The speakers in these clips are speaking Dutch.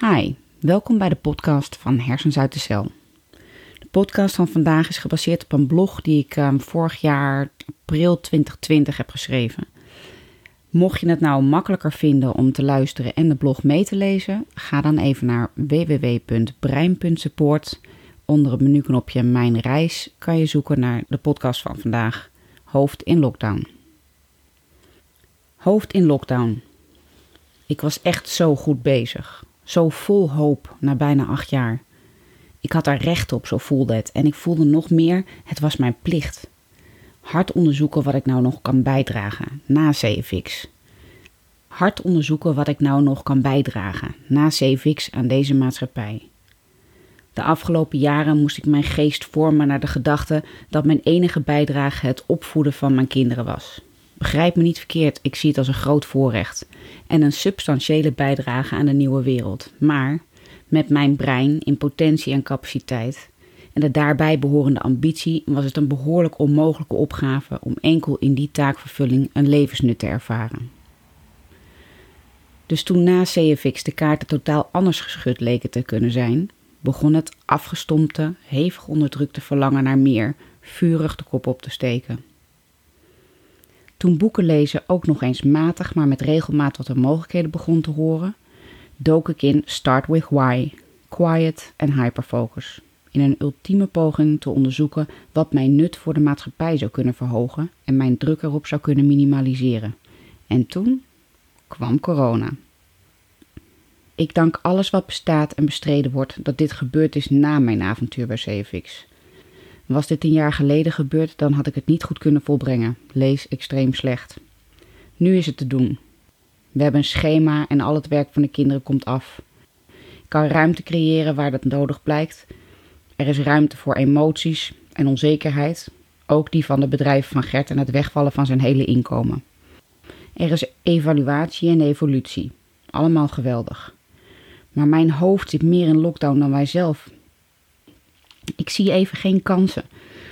Hi, welkom bij de podcast van Hersens uit de Cel. De podcast van vandaag is gebaseerd op een blog die ik um, vorig jaar april 2020 heb geschreven. Mocht je het nou makkelijker vinden om te luisteren en de blog mee te lezen, ga dan even naar www.brein.support. Onder het menuknopje Mijn reis kan je zoeken naar de podcast van vandaag, Hoofd in Lockdown. Hoofd in Lockdown. Ik was echt zo goed bezig. Zo vol hoop na bijna acht jaar. Ik had daar recht op, zo voelde het. En ik voelde nog meer, het was mijn plicht. Hard onderzoeken wat ik nou nog kan bijdragen na CFX. Hard onderzoeken wat ik nou nog kan bijdragen na CFX aan deze maatschappij. De afgelopen jaren moest ik mijn geest vormen naar de gedachte dat mijn enige bijdrage het opvoeden van mijn kinderen was. Begrijp me niet verkeerd, ik zie het als een groot voorrecht en een substantiële bijdrage aan de nieuwe wereld. Maar met mijn brein in potentie en capaciteit en de daarbij behorende ambitie was het een behoorlijk onmogelijke opgave om enkel in die taakvervulling een levensnut te ervaren. Dus toen na CFX de kaarten totaal anders geschud leken te kunnen zijn, begon het afgestompte, hevig onderdrukte verlangen naar meer vurig de kop op te steken. Toen boeken lezen ook nog eens matig, maar met regelmaat wat de mogelijkheden begon te horen, dook ik in Start with Why, Quiet en Hyperfocus. In een ultieme poging te onderzoeken wat mijn nut voor de maatschappij zou kunnen verhogen en mijn druk erop zou kunnen minimaliseren. En toen kwam corona. Ik dank alles wat bestaat en bestreden wordt dat dit gebeurd is na mijn avontuur bij CFX. Was dit een jaar geleden gebeurd, dan had ik het niet goed kunnen volbrengen. Lees extreem slecht. Nu is het te doen. We hebben een schema en al het werk van de kinderen komt af. Ik kan ruimte creëren waar dat nodig blijkt. Er is ruimte voor emoties en onzekerheid, ook die van de bedrijven van Gert en het wegvallen van zijn hele inkomen. Er is evaluatie en evolutie. Allemaal geweldig. Maar mijn hoofd zit meer in lockdown dan wij zelf. Ik zie even geen kansen.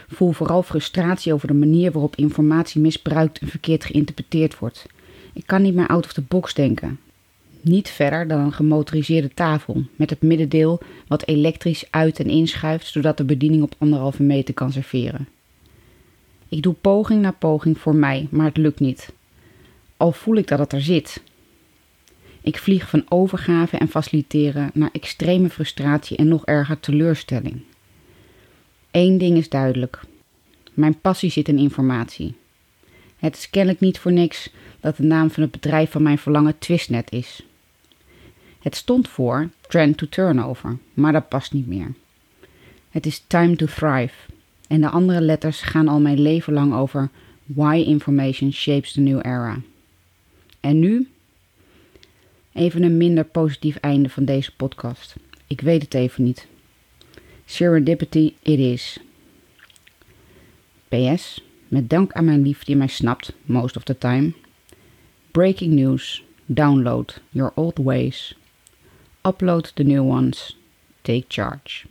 Voel vooral frustratie over de manier waarop informatie misbruikt en verkeerd geïnterpreteerd wordt. Ik kan niet meer out of the box denken. Niet verder dan een gemotoriseerde tafel met het middendeel wat elektrisch uit en inschuift zodat de bediening op anderhalve meter kan serveren. Ik doe poging na poging voor mij, maar het lukt niet. Al voel ik dat het er zit. Ik vlieg van overgave en faciliteren naar extreme frustratie en nog erger teleurstelling. Eén ding is duidelijk. Mijn passie zit in informatie. Het is kennelijk niet voor niks dat de naam van het bedrijf van mijn verlangen Twistnet is. Het stond voor Trend to Turnover, maar dat past niet meer. Het is Time to Thrive en de andere letters gaan al mijn leven lang over Why Information Shapes the New Era. En nu? Even een minder positief einde van deze podcast. Ik weet het even niet. Serendipity it is. PS, met dank aan mijn lief die mij snapt, most of the time. Breaking news, download your old ways. Upload the new ones. Take charge.